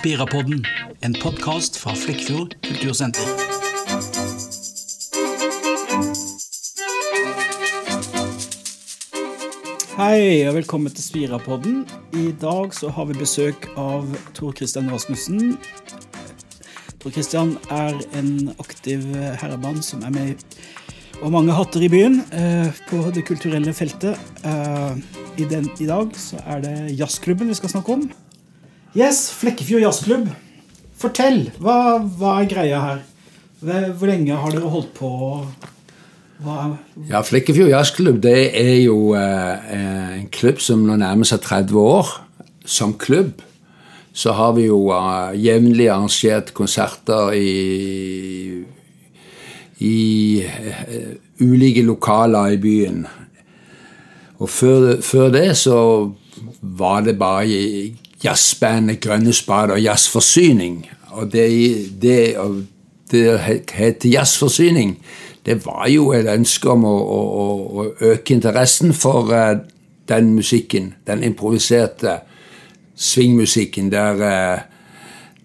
Spirapodden, en podkast fra Flekkefjord kultursenter. Hei og velkommen til Spirapodden. I dag så har vi besøk av Tor Christian Rasmussen. Tor Christian er en aktiv herremann som er med og mange hatter i byen eh, på det kulturelle feltet. Eh, i, den, I dag så er det jazzklubben vi skal snakke om. Yes, Flekkefjord jazzklubb. Fortell! Hva, hva er greia her? Hvor lenge har dere holdt på? Hva Ja, Flekkefjord jazzklubb det er jo eh, en klubb som nå nærmer seg 30 år. Som klubb så har vi jo uh, jevnlig arrangert konserter i i uh, ulike lokaler i byen. Og før, før, det så var det bare jazzbandet Grønne Spade og Jazzforsyning. Og det, det, det heter Jazzforsyning. Det var jo et ønske om å, å, å øke interessen for uh, den musikken. Den improviserte swingmusikken der uh,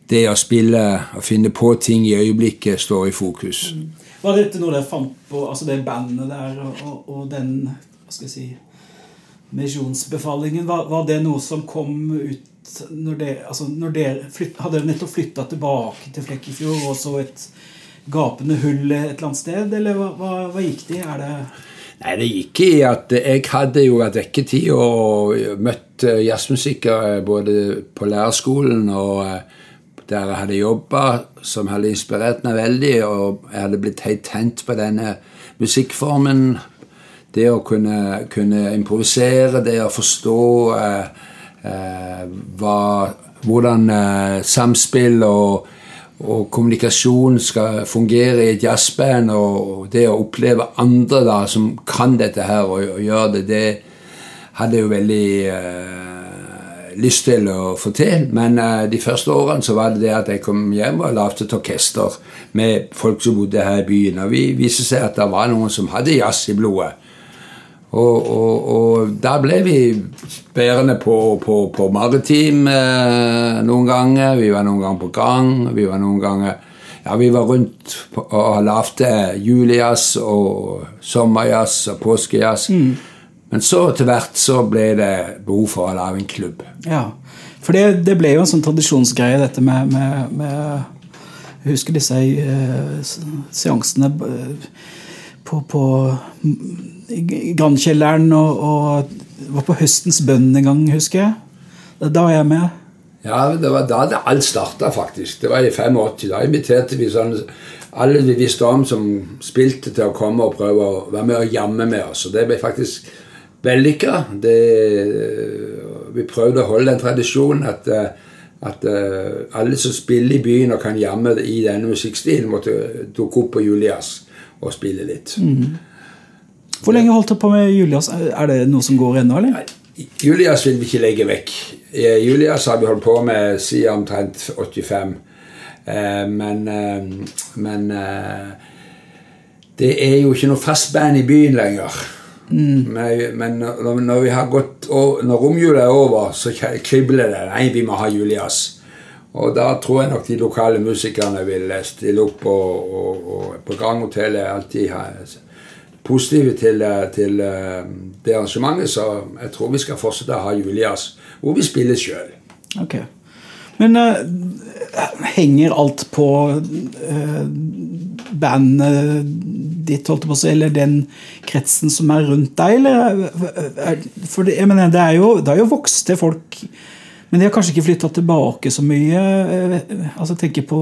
det å spille og finne på ting i øyeblikket står i fokus. Mm. Var dette noe dere fant på, altså det bandet der og, og, og den hva skal jeg si, misjonsbefalingen? Var, var, det noe som kom ut når det, altså når det flytt, Hadde dere nettopp flytta tilbake til Flekkefjord og så et gapende hull et eller annet sted, eller hva, hva, hva gikk det i? Er det Nei, det gikk i at jeg hadde jo vært vekketid og møtt jazzmusikere både på lærerskolen og der jeg hadde jobba, som hadde inspirert meg veldig. Og jeg hadde blitt helt tent på denne musikkformen. Det å kunne, kunne improvisere, det å forstå eh, eh, hva, hvordan eh, samspill og, og, kommunikasjon skal fungere i et jazzband, og det å oppleve andre da som kan dette her, og, og gjør det, det hadde jo veldig eh, lyst til å få til. Men uh, de første årene så var det det at jeg kom hjem og lagde et orkester med folk som bodde her i byen. Og vi viste seg at det var noen som hadde jazz i blodet. Og, og, og da ble vi bærende på, på, på maritim eh, noen ganger. Vi var noen ganger på gang. Vi var noen ganger ja, vi var rundt og lagde julejazz og sommerjazz og påskejazz. Mm. Men så til hvert så ble det behov for å lage en klubb. Ja, For det, det, ble jo en sånn tradisjonsgreie, dette med, med, med Jeg husker disse uh, seansene eh, på, på Grandkjelleren og, og var på Høstens bønn en gang, husker jeg. Da var jeg med. Ja, det var da det alt starta, faktisk. Det var i 85. Da inviterte vi sånn alle vi visste om som spilte, til å komme og prøve å være med og jamme med oss. Og det ble faktisk vellykka. Vi prøvde å holde den tradisjonen at, at eh, alle som spiller i byen og kan jamme i denne musikkstilen, måtte dukke opp på Julias og spille litt. Mm. Hvor lenge holdt du på med Julias? Er det noe som går ennå, eller? Julias vil vi ikke legge vekk. Julias har vi holdt på med siden omtrent 85. Eh, men, men det er jo ikke noe fast band i byen lenger. Mm. Men, men når, når, vi har gått når romjula er over, så kribler det. Nei, vi må ha julijazz. Og da tror jeg nok de lokale musikerne vil stille opp. Og, og, og på Granghotellet er alltid positive til, til, eh, det arrangementet. Så jeg tror vi skal fortsette å ha Julias, hvor vi spiller sjøl. Okay. Men uh, henger alt på uh, bandet ditt, holdt på å si, eller den kretsen som er rundt deg? Eller? For det, jeg mener, det, er jo, det er jo vokste folk, men de har kanskje ikke flytta tilbake så mye. Altså, tenker på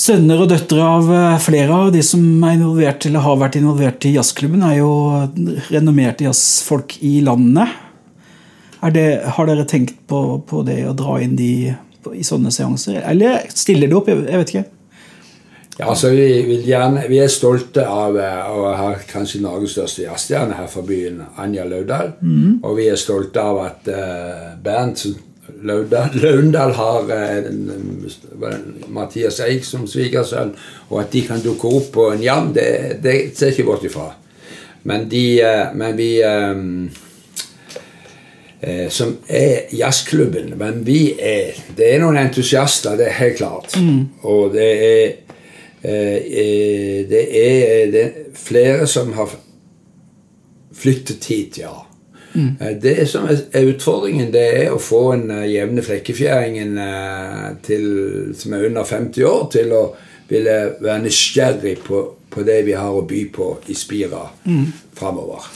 sønner og døtre av flere av de som er involvert eller har vært involvert i jazzklubben, er jo renommerte jazzfolk i landet. Det, har dere tenkt på, på, det å dra inn de i sånne seanser? Eller stiller det opp? Jeg, jeg vet ikke. Ja, altså vi, gjerne, vi, er stolte av eh, å ha kanskje Norges største jazzstjerne her fra byen, Anja Laudal. Mm. Og vi er stolte av at uh, Bernt Laundal har uh, Mathias Eik som svigersønn, og at de kan dukke opp på en jam, det, det ser ikke bort ifra. Men, de, uh, men vi um, eh, som er jazzklubben. Men vi er Det er noen entusiaster, det er helt klart. Og det er det er det er flere som har flyttet hit, ja. Mm. Det som er utfordringen, det er å få en uh, jevne flekkefjæringen eh, til, som er under 50 år, til å ville være nysgjerrig på, på det vi har å by på i Spira framover.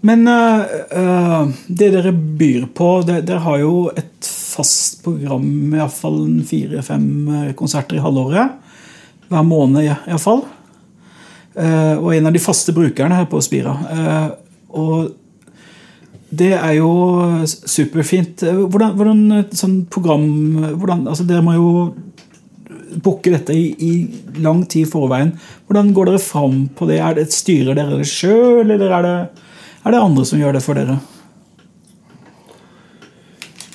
Men eh, eh, det dere byr på Dere har jo et fast program, iallfall fire-fem eh, konserter i halvåret. Hver måned, iallfall. Uh, og en av de faste brukerne her på Spira. Eh, og det er jo superfint. Eh, Hvordan, hvordan sånn program hvordan, altså Dere må jo booke dette i, i lang tid i forveien. Hvordan går dere fram på det? Er det Styrer dere det sjøl, eller er det, er det andre som gjør det for dere?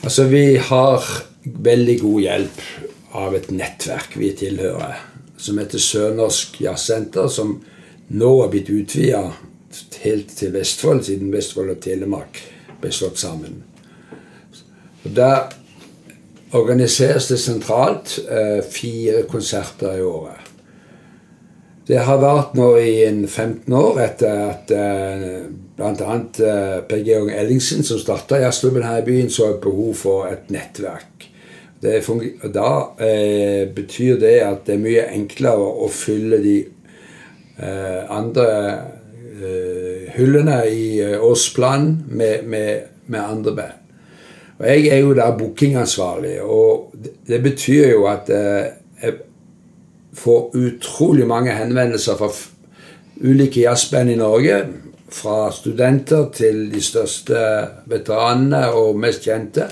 Altså, vi har veldig god hjelp av et nettverk vi tilhører, som heter Sørnorsk Jazzsenter, som nå har blitt utvida helt til Vestfold, siden Vestfold og Telemark ble slått sammen. Og Der organiseres det sentralt eh, fire konserter i året. Det har vært nå i en 15 år etter at eh, bl.a. Eh, Per Georg Ellingsen, som starta jazzklubben her i byen, så et behov for et nettverk. Det da eh, betyr det at det er mye enklere å fylle de eh, andre eh, hullene i eh, årsplanen med, med, med andre band. Og jeg er jo da bookingansvarlig, og det, det betyr jo at eh, jeg får utrolig mange henvendelser fra ulike jazzband i Norge. Fra studenter til de største veteranene og mest kjente.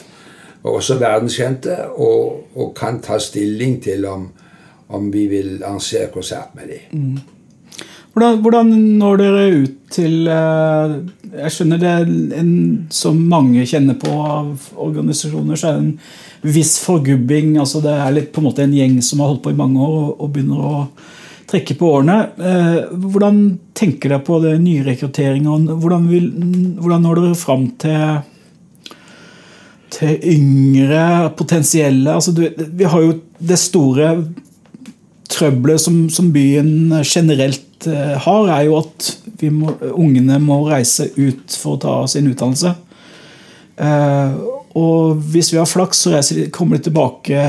Og også verdenskjente. Og, og kan ta stilling til om, om vi vil arrangere konsert med dem. Hvordan, hvordan når dere ut til eh, Jeg skjønner det en, som mange kjenner på av organisasjoner, så er det en viss forgubbing. altså Det er litt på en måte en gjeng som har holdt på i mange år og, og begynner å trekke på årene. Eh, hvordan tenker dere på det nye rekrutteringen? Hvordan, vil, hvordan når dere fram til til yngre potensielle altså du, Vi har jo det store trøbbelet som, som byen generelt eh, har, er jo at må, ungene må reise ut for å ta sin utdannelse. Eh, og hvis vi har flaks, så de, kommer de tilbake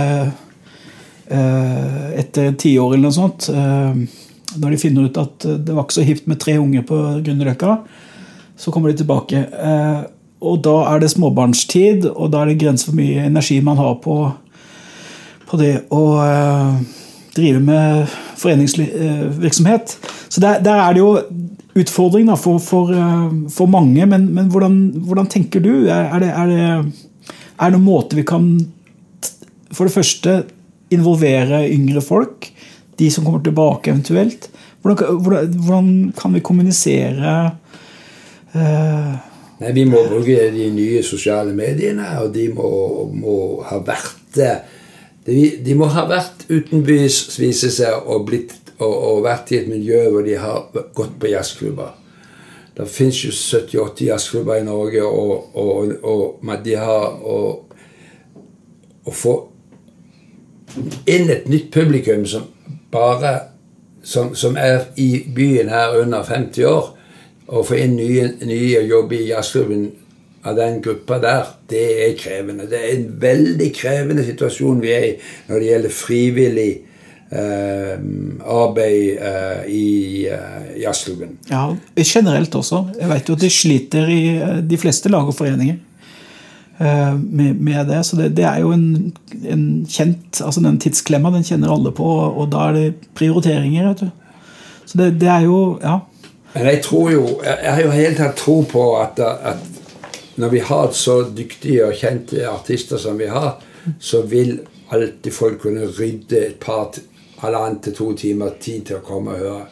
eh, etter ti år eller noe sånt. Eh, når de finner ut at det var ikke så hipt med tre unger på Grünerløkka, så kommer de tilbake. Eh, og da er det småbarnstid, og da er det grenser for mye energi man har på, på det å eh, drive med foreningsvirksomhet. Så der, der er det jo utfordring da, for, for, eh, for mange, men, men hvordan, hvordan, tenker du? Er, det, er, det, er det noen måte vi kan for det første involvere yngre folk? De som kommer tilbake eventuelt? Hvordan, hvordan, hvordan kan vi kommunisere eh, Nei, Vi må bruke de nye sosiale mediene, og de må, må ha vært det. De, må ha vært utenbys, viser seg, og, blitt, og, og vært i et miljø hvor de har gått på jazzklubber. Det fins jo 70-80 jazzklubber i Norge, og, og, men de har å få inn et nytt publikum som bare som, som er i byen her under 50 år, å få inn nye, nye jobb i jazzklubben av den gruppa der, det er krevende. Det er en veldig krevende situasjon vi er i når det gjelder frivillig eh, arbeid eh, i eh, jazzklubben. Ja, generelt også. Jeg vet jo at de sliter i eh, de fleste lag og foreninger eh, med, med det. Så det, det er jo en, en kjent altså Den tidsklemma den kjenner alle på, og da er det prioriteringer. vet du. Så det, det er jo Ja. Men jeg tror jo, jeg har jo helt tatt tro på at, at når vi har så dyktige og kjente artister som vi har, så vil alltid folk kunne rydde et par halvannen til to timer tid til å komme og høre.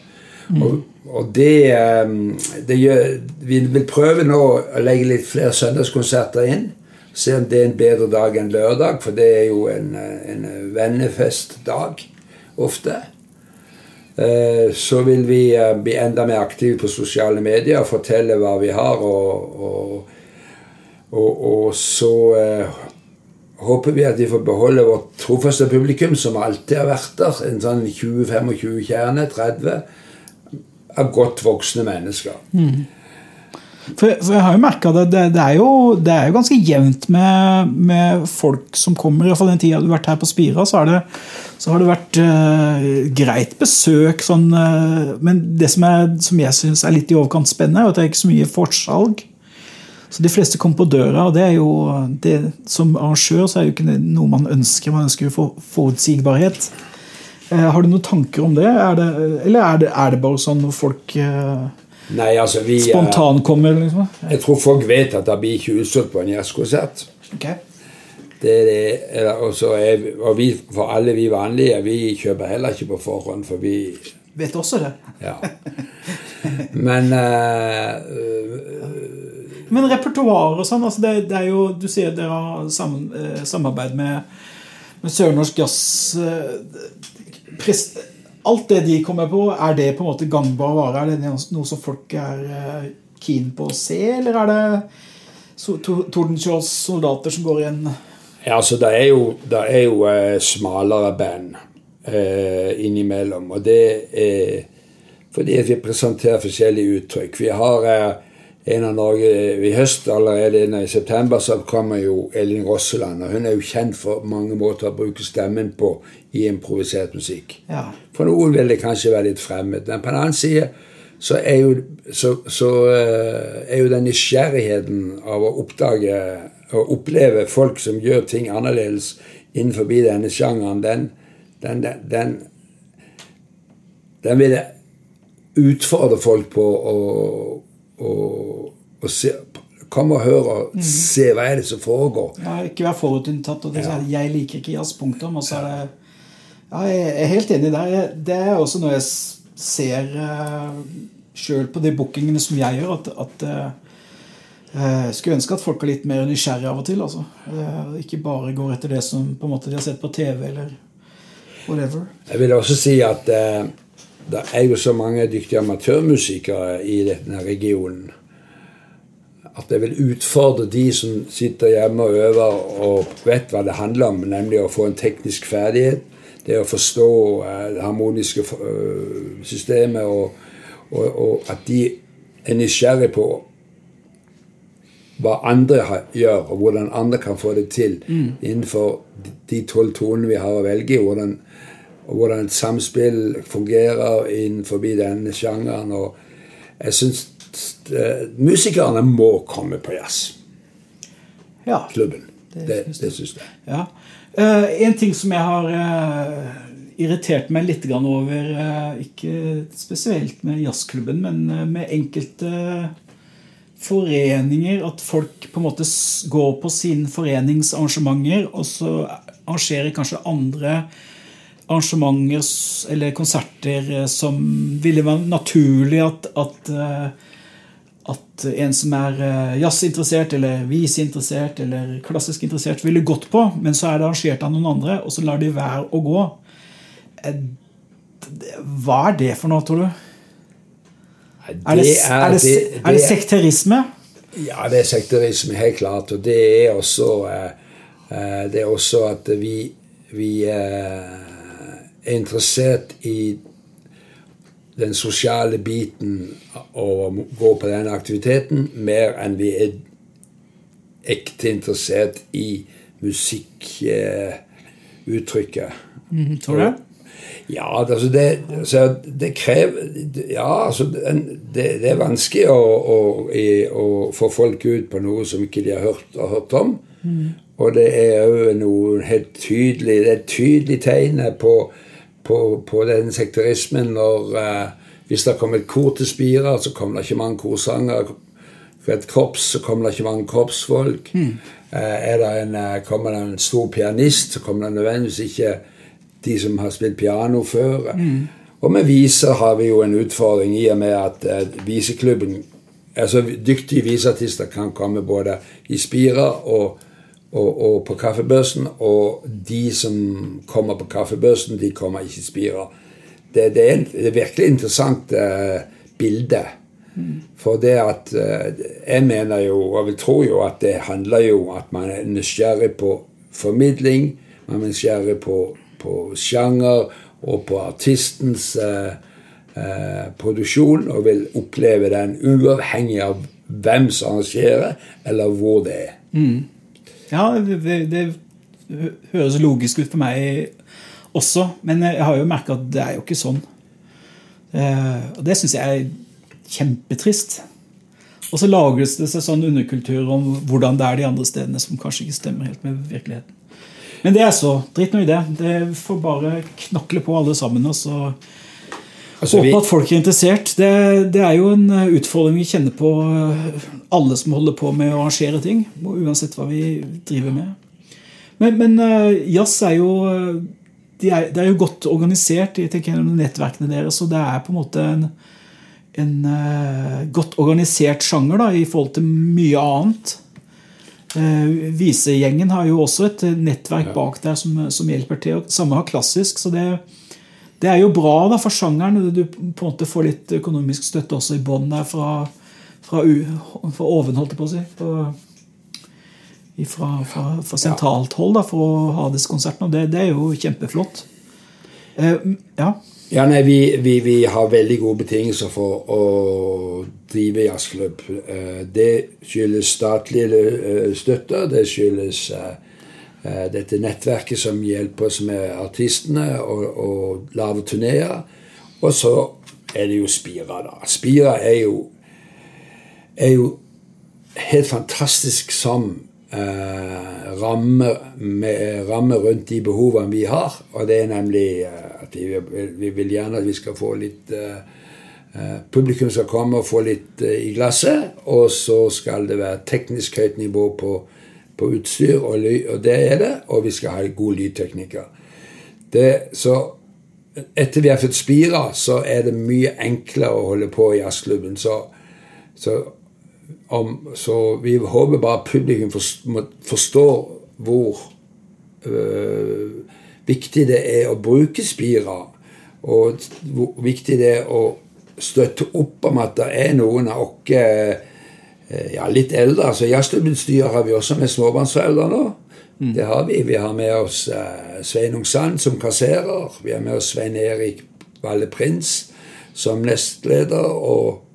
Og, og det, eh, det gjør, Vi vil prøve nå å legge litt flere søndagskonserter inn. Se om det er en bedre dag enn lørdag, for det er jo en, eh, en vennefestdag ofte. Eh, Så vil vi eh, bli enda mer aktive på sosiale medier og fortelle hva vi har. Og, og, Og, og så eh, håper vi at vi får beholde vårt trofaste publikum, som alltid har vært der. En sånn 20-25 kjerne, 30, av godt voksne mennesker. Mm. For, for, jeg har jo merka det, det, det, er jo, det er jo ganske jevnt med, med folk som kommer. Iallfall den tida du har vært her på Spira, så det, så har det vært uh, greit besøk. Sånn, uh, men det som, er, som jeg syns er litt i overkant spennende, er at det er ikke så mye forsalg. Så De fleste kommer på døra, og det er jo som arrangør så er det jo ikke noe man ønsker. Man ønsker for, forutsigbarhet. Uh, har du noen tanker om det? Er det eller er det, er bare sånn når folk Nei, altså vi eh, Spontankommer, liksom? Jeg tror folk vet at det blir ikke utsolgt på en jazzkonsert. Okay. Det det, og, er, og vi, for alle vi vanlige, vi kjøper heller ikke på forhånd, for vi Vet også det. Ja. Men uh, Men repertoar og sånn, altså det, det, er jo Du sier dere har sammen, samarbeid med, med Sørnorsk Jazz. Uh, alt det de kommer på, er det på en måte gangbar vare? Er det noe som folk er eh, keen på å se, eller er det Tordenskiolds soldater som går igjen? Ja, altså Det er jo, det er jo eh, smalere band eh, innimellom. Og det er fordi vi presenterer forskjellige uttrykk. Vi har uh, en av Norge I høst allerede i september så kommer jo Elin Rosseland. og Hun er jo kjent for mange måter å bruke stemmen på i improvisert musikk. Ja. For noen vil det kanskje være litt fremmed. Men på den annen side så er jo, så, så uh, er jo den nysgjerrigheten av å oppdage og oppleve folk som gjør ting annerledes innenfor denne sjangeren, den, den, den, den, den vil utfordre folk på å og, og se, Kom og hør og mm. se hva er det som foregår. Ja, ikke vær forutinntatt. og det, ja. 'Jeg liker ikke jazz', punktum. Og så er det ja, Jeg er helt enig der. Det er også noe jeg ser uh, sjøl på de bookingene som jeg gjør, at, at uh, skulle ønske at folk er litt mer nysgjerrige av og til. Altså. Uh, ikke bare går etter det som måte de har sett på TV eller whatever. Jeg vil også si at uh, det er jo så mange dyktige amatørmusikere i denne regionen at jeg vil utfordre de som sitter hjemme og øver og vet hva det handler om, nemlig å få en teknisk ferdighet. Det å forstå uh, det harmoniske uh, systemet, og, og, og, at de er nysgjerrig på hva andre gjør, og hvordan andre kan få det til mm. innenfor de tolv tonene vi har å velge i. hvordan og hvordan et samspill fungerer innenfor denne sjangeren. Og jeg syns eh, musikerne må komme på jazz. Ja, Klubben. Det, det, det syns jeg. Ja. Uh, en ting som jeg har uh, irritert meg litt over, uh, ikke spesielt med jazzklubben, men med enkelte foreninger, at folk på en måte går på sine foreningsarrangementer, og så arrangerer kanskje andre arrangementer eller konserter eh, som ville være naturlig at, at, eh, at en som er eh, jazzinteressert eller viseinteressert eller klassisk interessert, ville gått på, men så er det arrangert av noen andre, og så lar de være å gå. Hva er det for noe, tror du? Det er, det, er, det, er det sekterisme? Ja, det er sekterisme, helt klart. Og det er også, det er også at vi, vi er interessert i den sosiale biten og gå på den aktiviteten mer enn vi er ekte interessert i musikkuttrykket. Eh, mm, tror du det? Ja, altså det, altså det krever Ja, altså det, det er vanskelig å, å, å, få folk ut på noe som ikke de har hørt, har hørt om. Mm. Og det er òg noe helt tydelig Det er et tydelig tegn på på, på den sektorismen når uh, Hvis det kom et kor til Spira, så kommer det ikke mange korsanger. For et korps så kommer det ikke mange korpsfolk. Mm. Er det en, uh, kommer det en stor pianist, så kommer det nødvendigvis ikke de som har spilt piano før. Mm. Og med viser har vi jo en utfordring i og med at viseklubben altså Dyktige viseartister kan komme både i Spira og og, og, på kaffebørsen, og de som kommer på kaffebørsen, de kommer ikke i Spira. Det, det, er et virkelig interessant uh, bilde. For det at Jeg mener jo, og vi tror jo, at det handler jo at man er nysgjerrig på formidling. Man er nysgjerrig på, på sjanger og på artistens uh, produksjon og vil oppleve den uavhengig av hvem som arrangerer, eller hvor det er. Mm. Ja, det, det, høres logisk ut for meg også, men jeg har jo merka at det er jo ikke sånn. Eh, og det syns jeg er kjempetrist. Og så lages det seg sånn underkultur om hvordan det er de andre stedene som kanskje ikke stemmer helt med virkeligheten. Men det er så. Drit nå i det. Det får bare knakle på alle sammen. og så altså, Håpe at folk er interessert. Det, det, er jo en utfordring vi kjenner på alle som holder på med å arrangere ting. Uansett hva vi driver med. Men, men jazz er jo de er, det er jo godt organisert i nettverkene deres, og det er på en måte en, en godt organisert sjanger da, i forhold til mye annet. Visegjengen har jo også et nettverk bak der som, som, hjelper til. Samme har klassisk. så det, det er jo bra da, for sjangeren. Du på en måte får litt økonomisk støtte også i bånn der fra, fra, fra oven, holdt jeg på å si. For, fra, fra, fra sentralt hold da, for å ha disse konsertene. og det, det, er jo kjempeflott. Eh, ja. Ja, nei, vi, vi, vi, har veldig gode betingelser for å drive jazzklubb. Eh, det skyldes statlige støtte, støtter. Det skyldes eh, dette nettverket som hjelper oss med artistene og, og lave turneer. Og så er det jo Spira, da. Spira er jo, er jo helt fantastisk som eh, ramme, med, ramme, rundt de behovene vi har. Og det er nemlig eh, at vi, vi, vil gjerne at vi skal få litt eh, eh Publikum skal komme og få litt eh, i glasset. Og så skal det være teknisk høyt nivå på, på utstyr, og, ly, og, det er det. Og vi skal ha gode lydtekniker. Det, så etter vi har fått Spira, så er det mye enklere å holde på i jazzklubben. Så, så om, så vi håper bare publikum forstår hvor øh, viktig det er å bruke Spira. Og hvor viktig det er å støtte opp om at det er noen av oss ja, litt eldre. altså Jazzklubben har vi også med småbarnsforeldre nå. Mm. Det har vi. Vi har med oss eh, Sveinung Sand som kasserer. Vi har med oss Svein Erik Valle Prins som nestleder. og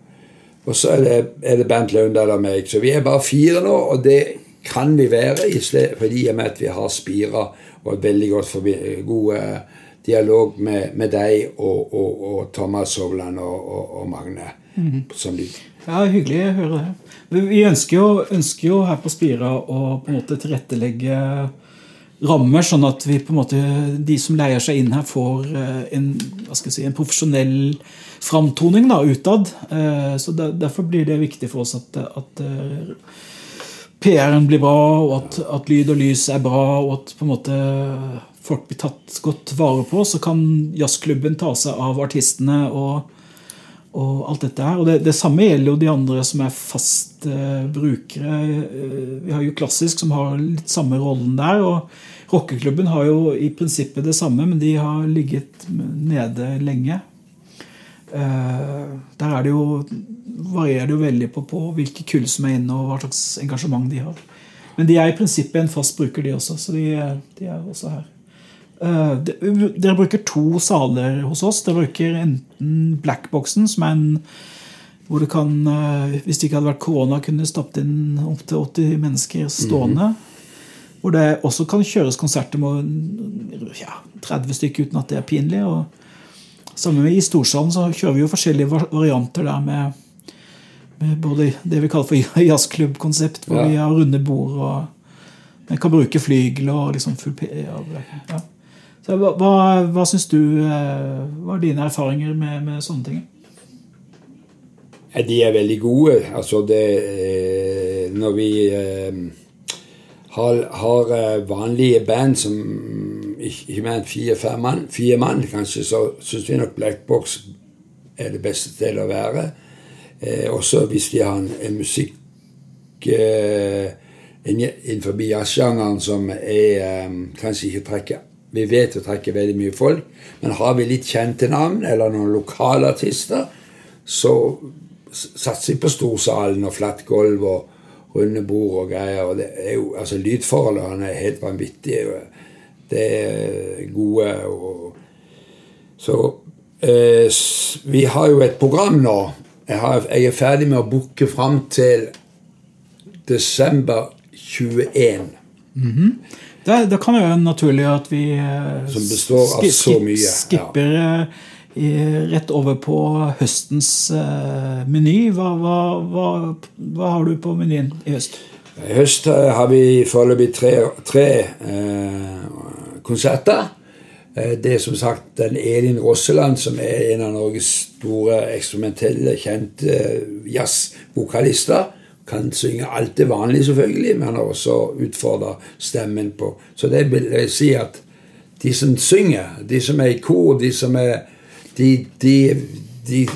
og så er det, er det Bernt Løvndal og meg. Så vi er bare fire nå, og det kan vi være i fordi med at vi har Spira og et veldig godt forbi, god eh, dialog med, med deg og, og, og, Thomas Hovland og, og Magne. Mm -hmm. Ja, Hyggelig å høre det. Vi ønsker jo, ønsker jo her på Spira å på en måte tilrettelegge rammer, sånn at vi på en måte, de som leier seg inn her, får eh, en, si, en profesjonell framtoning da, utad. Eh, så Derfor blir det viktig for oss at, at eh, PR-en blir bra, og at, at, lyd og lys er bra, og at på en måte folk blir tatt godt vare på. Så kan jazzklubben ta seg av artistene og, og alt dette her. Og det, det, samme gjelder jo de andre som er fast eh, brukere. Vi har jo Klassisk, som har litt samme rollen der. og Rockeklubben har jo i prinsippet det samme, men de har ligget nede lenge. Eh, der er det jo, varierer det jo veldig på, på hvilke kull som er inne, og hva slags engasjement de har. Men de er i prinsippet en fast bruker, de også. Så de, de er også her. Uh, de, dere bruker to saler hos oss. Dere bruker enten Blackboxen, som er en hvor det kan, uh, hvis det ikke hadde vært korona, kunne stappet inn opptil 80 mennesker stående. Mm -hmm. Hvor det også kan kjøres konserter med ja, 30 stykker uten at det er pinlig. og Sammen med i Storsalen så kjører vi jo forskjellige varianter der med, med både det vi kaller for jazzklubbkonsept, hvor ja. vi har runde bord og man kan bruke flygel og liksom full ja. Så Hva, hva, hva syns du var Hva er dine erfaringer med, med sånne ting? De er veldig gode. Altså det eh, Når vi eh, har, har eh, vanlige band som ikke mer enn fire-fem mann, fire mann kanskje, så syns vi nok Black Box er det beste stedet å være. Eh, også hvis de har en, en musikk eh, innenfor jazzsjangeren som er eh, kanskje ikke trekker Vi vet å trekke veldig mye folk, men har vi litt kjente navn eller noen lokale artister, så satser vi på storsalen og flatt gulv og runde bord og greier. og det er jo, altså Lydforholdene er helt vanvittige. Det er gode. og Så eh, vi har jo et program nå. Jeg, har, jeg er ferdig med å booke fram til desember 21. Mm -hmm. Da, da, kan det være naturlig at vi eh, Som består av så mye. skipper ja. Eh, rett over på høstens uh, meny. Hva, hva, hva, hva, har du på menyen i høst? I høst har vi foreløpig tre, tre uh, konserter. Det er som sagt den Elin Rosseland, som er en av Norges store eksperimentelle, kjente jazzvokalister kan synge alt det vanlige, selvfølgelig, men har også utfordra stemmen på Så det vil jeg si at de som synger, de som er i kor, de som er De, de, de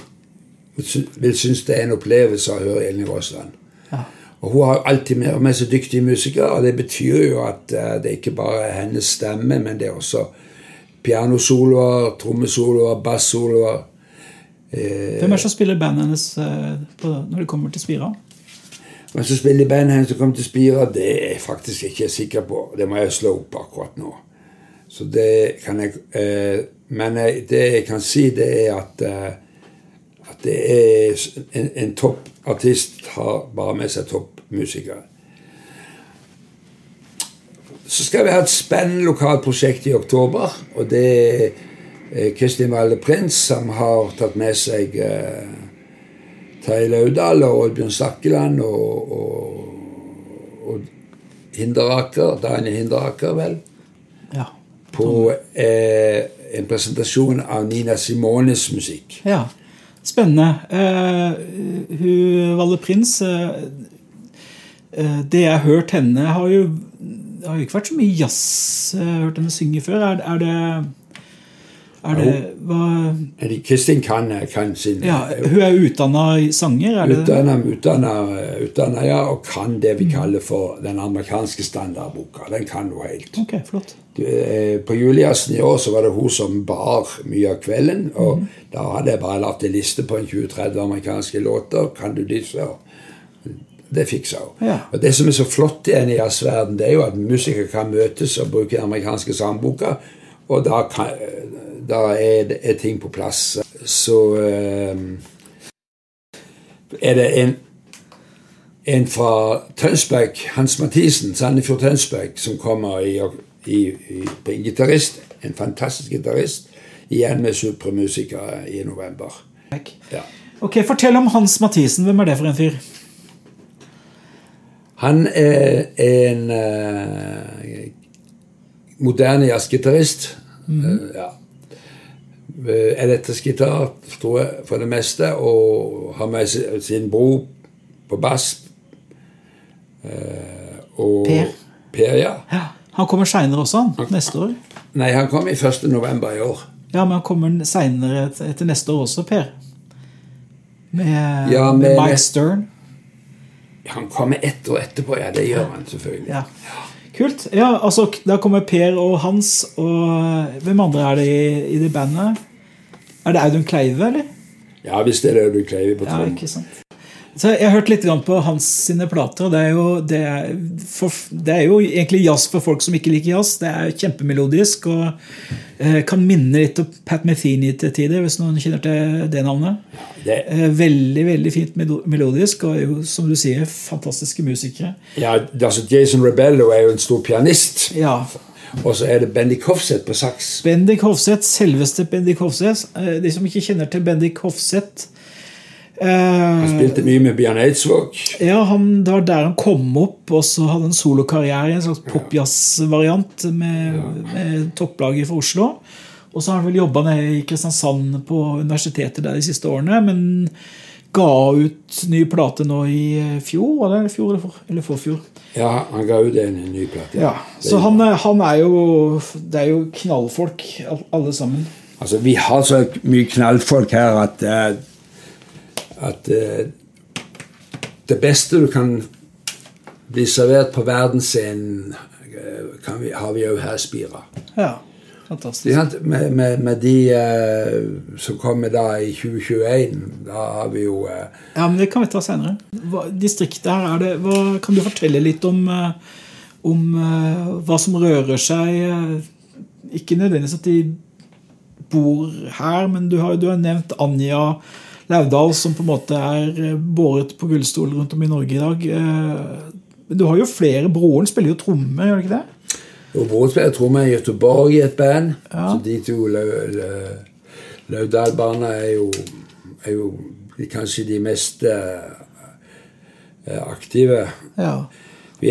vil synes det er en opplevelse å høre Elin Rosland. Ja. Og Hun har alltid med, med seg dyktige musikere, og det betyr jo at uh, det ikke bare er hennes stemme, men det er også pianosoloer, trommesoloer, bassoloer. Hvem er det som spiller bandet hennes uh, når det kommer til Spira? Men så spiller bandet som kommer til Spira, det er jeg faktisk ikke sikker på. Det må jeg slå opp akkurat nå. Så det kan jeg eh, Men det jeg kan si, det er at, eh, at det er en, en toppartist har bare med seg toppmusikere. Så skal vi ha et spennende lokalt prosjekt i oktober. Og det er Kristin Valle Prins som har tatt med seg eh, Terje Laudal og Oddbjørn Sakkeland og, og, og Hinderaker, Daniel Hinderaker, vel. Ja. På eh, en presentasjon av Nina Simones musikk. Ja, Spennende. Eh, hun Valle Prins eh, Det jeg har hørt henne, har jo, har jo ikke vært så mye jazz jeg har hørt henne synge før. Er, er det er det, hva, Kristin kan, kan sin ja, Hun er utdanna sanger? Er utdanna, utdanna, utdanna, ja, og kan det vi kaller for den amerikanske standardboka. Den kan hun helt. Okay, flott. Eh, på Juliassen i år så var det hun som bar mye av kvelden. Og mm. da hadde jeg bare lagt en liste på en 20-30 amerikanske låter. Kan du disse? Det fiksa hun. Ja. Og det som er så flott i i verden, det er jo at musikere kan møtes og bruke den amerikanske sangboka. Og da kan, da er, er ting på plass. Så uh, er det en, en fra Tønsberg, Hans Mathisen, Sandefjord Tønsberg, som kommer i, i, i, på en gitarist. En fantastisk gitarist. Igjen med Supermusiker i november. Ja. Ok, Fortell om Hans Mathisen. Hvem er det for en fyr? Han er en uh, moderne jazzgitarist. Mm -hmm. ja. Elektrisk gitar, tror jeg, for det meste, og har med sin bror på bass. Eh, og Per. Per, ja. ja. Han kommer seinere også, han, neste år? Nei, han kommer i 1. november i år. Ja, Men han kommer seinere etter neste år også, Per? Med, ja, med, med Mike Stern? Han kommer ett år etterpå, ja. Det gjør han selvfølgelig. Ja. Kult. Ja, altså, Da kommer Per og Hans, og hvem andre er det i, i det bandet? Er det Audun Kleive, eller? Ja, hvis det er Audun Kleive på tronen. Ja, ikke sant. Så Jeg har hørt litt på hans sine plater. det er, jo, det, er for, det er, jo, egentlig jazz for folk som ikke liker jazz. Det er kjempemelodisk og eh, kan minne litt om Pat Metheny til tider, hvis noen kjenner til det navnet. Det. Eh, veldig veldig fint melodisk og jo, som du sier, fantastiske musikere. Ja, altså Jason Rebello er jo en stor pianist. Ja. Og så er det Bendik Hofseth på saks. Bendik Hofseth, Selveste Bendik Hofseth. Eh, de som ikke kjenner til Bendik Hofseth han spilte mye med Bjørn Eidsvåg. Ja, han, Det var der han kom opp, og så hadde en solokarriere i en slags popjazz-variant med, med topplaget fra Oslo. Og så har han vel jobba i Kristiansand på universitetet der de siste årene, men ga ut ny plate nå i fjor, var det fjor eller, for, eller forfjor? Ja, han ga ut en ny plate. Ja, Så han, han, er jo Det er jo knallfolk, alle sammen. Altså, Vi har så mye knallfolk her at uh, at eh, det beste du kan bli servert på verdensscenen, eh, har vi òg her i Spira. Ja. fantastisk. Med, med, med de uh, som kommer da i 2021, da har vi jo uh, Ja, men det kan vi ta senere. Hva, distriktet her, er det, hva, kan du fortelle litt om, uh, om hva som rører seg Ikke nødvendigvis at de bor her, men du har, du har nevnt Anja Laudal, som på en måte er eh, båret på gullstol rundt om i Norge i dag. Eh, du har jo flere. Broren spiller jo trommer, gjør du ikke det? Jo, broren spiller trommer i Göteborg i et band. Ja. Så de to Lau- Lau- Laudal-barna er er jo kanskje de mest eh, aktive. Ja.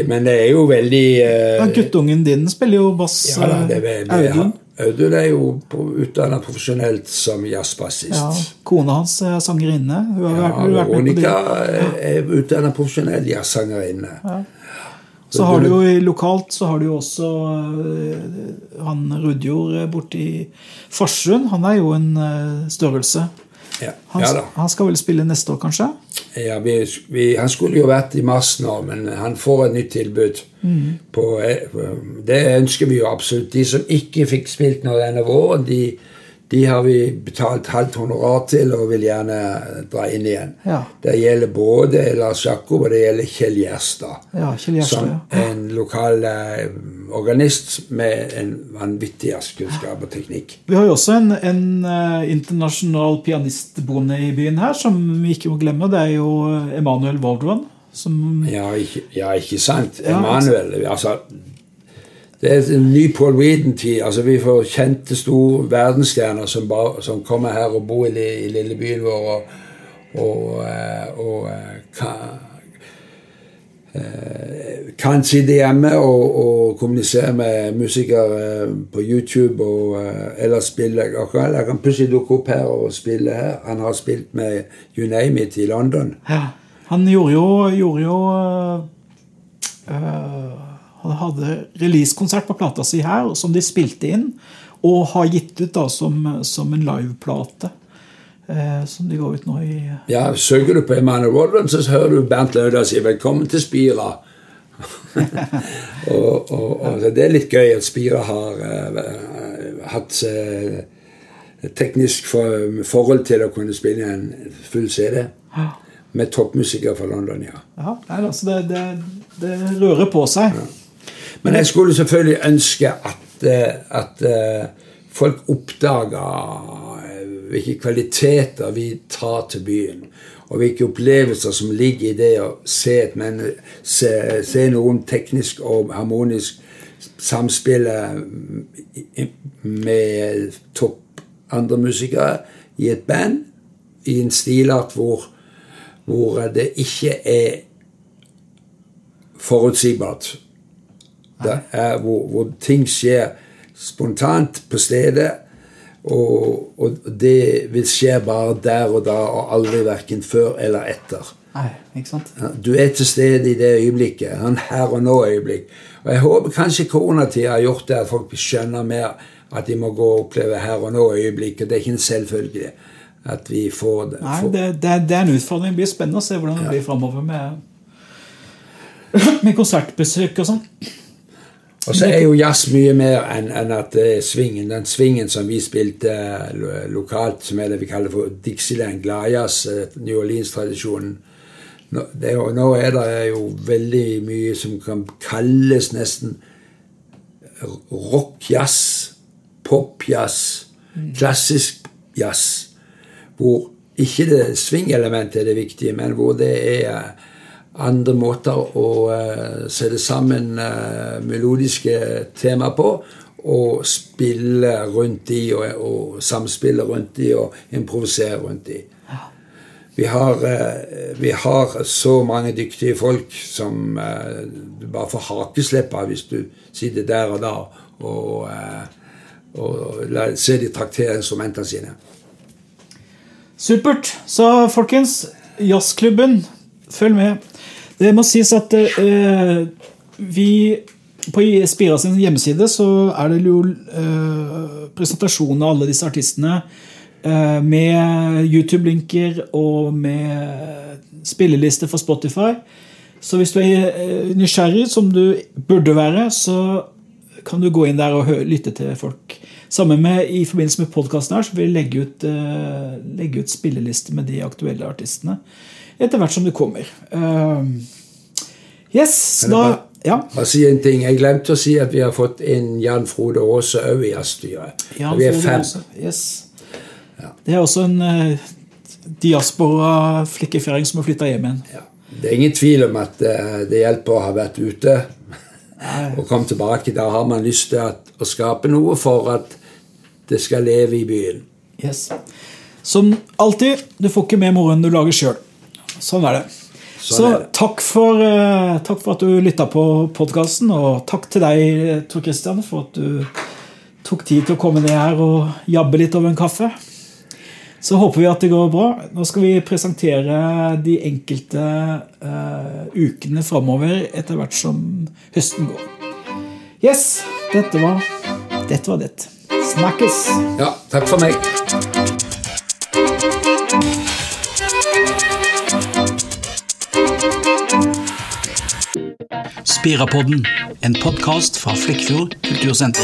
Men det er jo veldig uh, ja guttungen din spiller jo bass. ja, da, det, er vi, vi, Audun. Audun er jo utdanna profesjonelt som jazzbassist. Ja, kona hans er sangerinne. Hun har, Ja, vært- har vært det. er- utdanna profesjonell jazzsangerinne. Så har du jo lokalt så har du jo også øh, han Rudjord borti borte i Farsund. Han er jo en størrelse. Ja, Han, ja han skal vel spille neste år, kanskje? Ja, vi, vi, han skulle jo vært i mars nå, men han får et nytt tilbud. Mm. På, eh, det ønsker vi jo absolutt. De som ikke fikk spilt nå denne våren, de, de har vi betalt halvt honorar til og vil gjerne dra inn igjen. Ja. Det gjelder både Lars Jakob og det gjelder Kjell Gjerstad. Ja, Kjell Gjerstad, Som ja. en lokal eh, organist med en vanvittig jazzkunnskap og teknikk. Vi har jo også en, en øh, internasjonal pianistboende i byen her, som vi ikke må glemme. Det er jo Emanuel Waldron. Som, Ja, ikke, ja, ikke sant? Ja, Emanuel altså, Det er en ny Paul Weeden-tid. Altså, vi får kjente store verdensstjerner som, bare, som kommer her og bor i, i lille byen vår og, og, og, og eh, kan, eh, kan sitte hjemme og, kommunisere med musikere eh, på YouTube og, eh, eller spille Eller kan plutselig dukke opp her og spille her. Han har spilt med You Name It i London. ja, han gjorde jo, gjorde jo øh, Han hadde releasekonsert på plata si her, som de spilte inn. Og har gitt ut da som, som en liveplate. Eh, som de går ut nå i Ja, Søker du på Emanuel Rodland, så hører du Bernt Lauda si 'velkommen til Spira'. og, og, og Det er litt gøy at Spira har eh, hatt eh, teknisk for, forhold til å kunne spille en full CD. Med toppmusikere fra London, ja. Ja, altså det, det, det rører på seg. Men jeg skulle selvfølgelig ønske at, eh, at eh, folk oppdaga eh, hvilke kvaliteter vi tar til byen. Og hvilke opplevelser som ligger i det å se, se, se noen teknisk og harmonisk samspille med topp andre musikere i et band i en stilart hvor, hvor det ikke er forutsigbart. Det er hvor, hvor ting skjer spontant på stedet. Og, og det vil skje bare der og da, og aldri verken før eller etter. Nei, ikke sant? Du er til stede i det øyeblikket. En her og nå-øyeblikk. Og Jeg håper kanskje koronatida har gjort det at folk skjønner mer at de må gå og oppleve her og nå-øyeblikk. Og det er ikke en selvfølge at vi får det. Nei, det, det, det er en utfordring. Det blir spennende å se hvordan det blir framover med, med konsertbesøk og sånn. Og så er jo jazz mye mer enn en at det er svingen. Den svingen som vi spilte lo- lokalt, som er det vi kaller for Dixieland gladjazz, eh, New Orleans-tradisjonen nå, nå er det jo veldig mye som kan kalles nesten rockjazz, popjazz, klassisk jazz. Hvor ikke det swing-elementet er det viktige, men hvor det er andre måter å uh, sette sammen uh, melodiske tema på. Og spille rundt de, og, og samspille rundt de, og improvisere rundt de. Vi har, eh, vi har så mange dyktige folk som eh, du bare får hakeslepp av hvis du sitter der og da og, eh, og la, ser de traktere instrumentene sine. Supert. Så folkens, jazzklubben, følg med. Det må sies at eh, vi på Spira sin hjemmeside så er det jo eh, presentasjon av alle disse artistene eh, med YouTube-linker og med spilleliste for Spotify. Så hvis du er eh, nysgjerrig, som du burde være, så kan du gå inn der og lytte til folk Sammen med i forbindelse med podkasten her, så vil vi legge ut, uh, legge ut spilleliste med de aktuelle artistene etter hvert som det kommer. Uh, yes, da ja. Bare si en ting. Jeg glemte å si at vi har fått inn Jan Frode Aase òg i jazzstyret. Vi er fem. Yes. Ja. Det er også en uh, diaspora-flikkefjæring som har flytta hjem igjen. Ja. Det er ingen tvil om at uh, det hjelper å ha vært ute og komme tilbake. Da har man lyst til at, å skape noe for at det skal leve i byen. Yes. Som alltid, du får ikke med moroen du lager sjøl. Sånn er det. Så, Så er det. Takk, for, uh, takk for at du lytta på podkasten, og takk til deg, Tor Christian, for at du tok tid til å komme ned her og jabbe litt over en kaffe. Så håper vi at det går bra. Nå skal vi presentere de enkelte uh, ukene framover etter hvert som høsten går. Yes, dette var dette. Var det. Snakkes! Ja, takk for meg. Spirapodden, en podkast fra Flekkfjord kultursenter.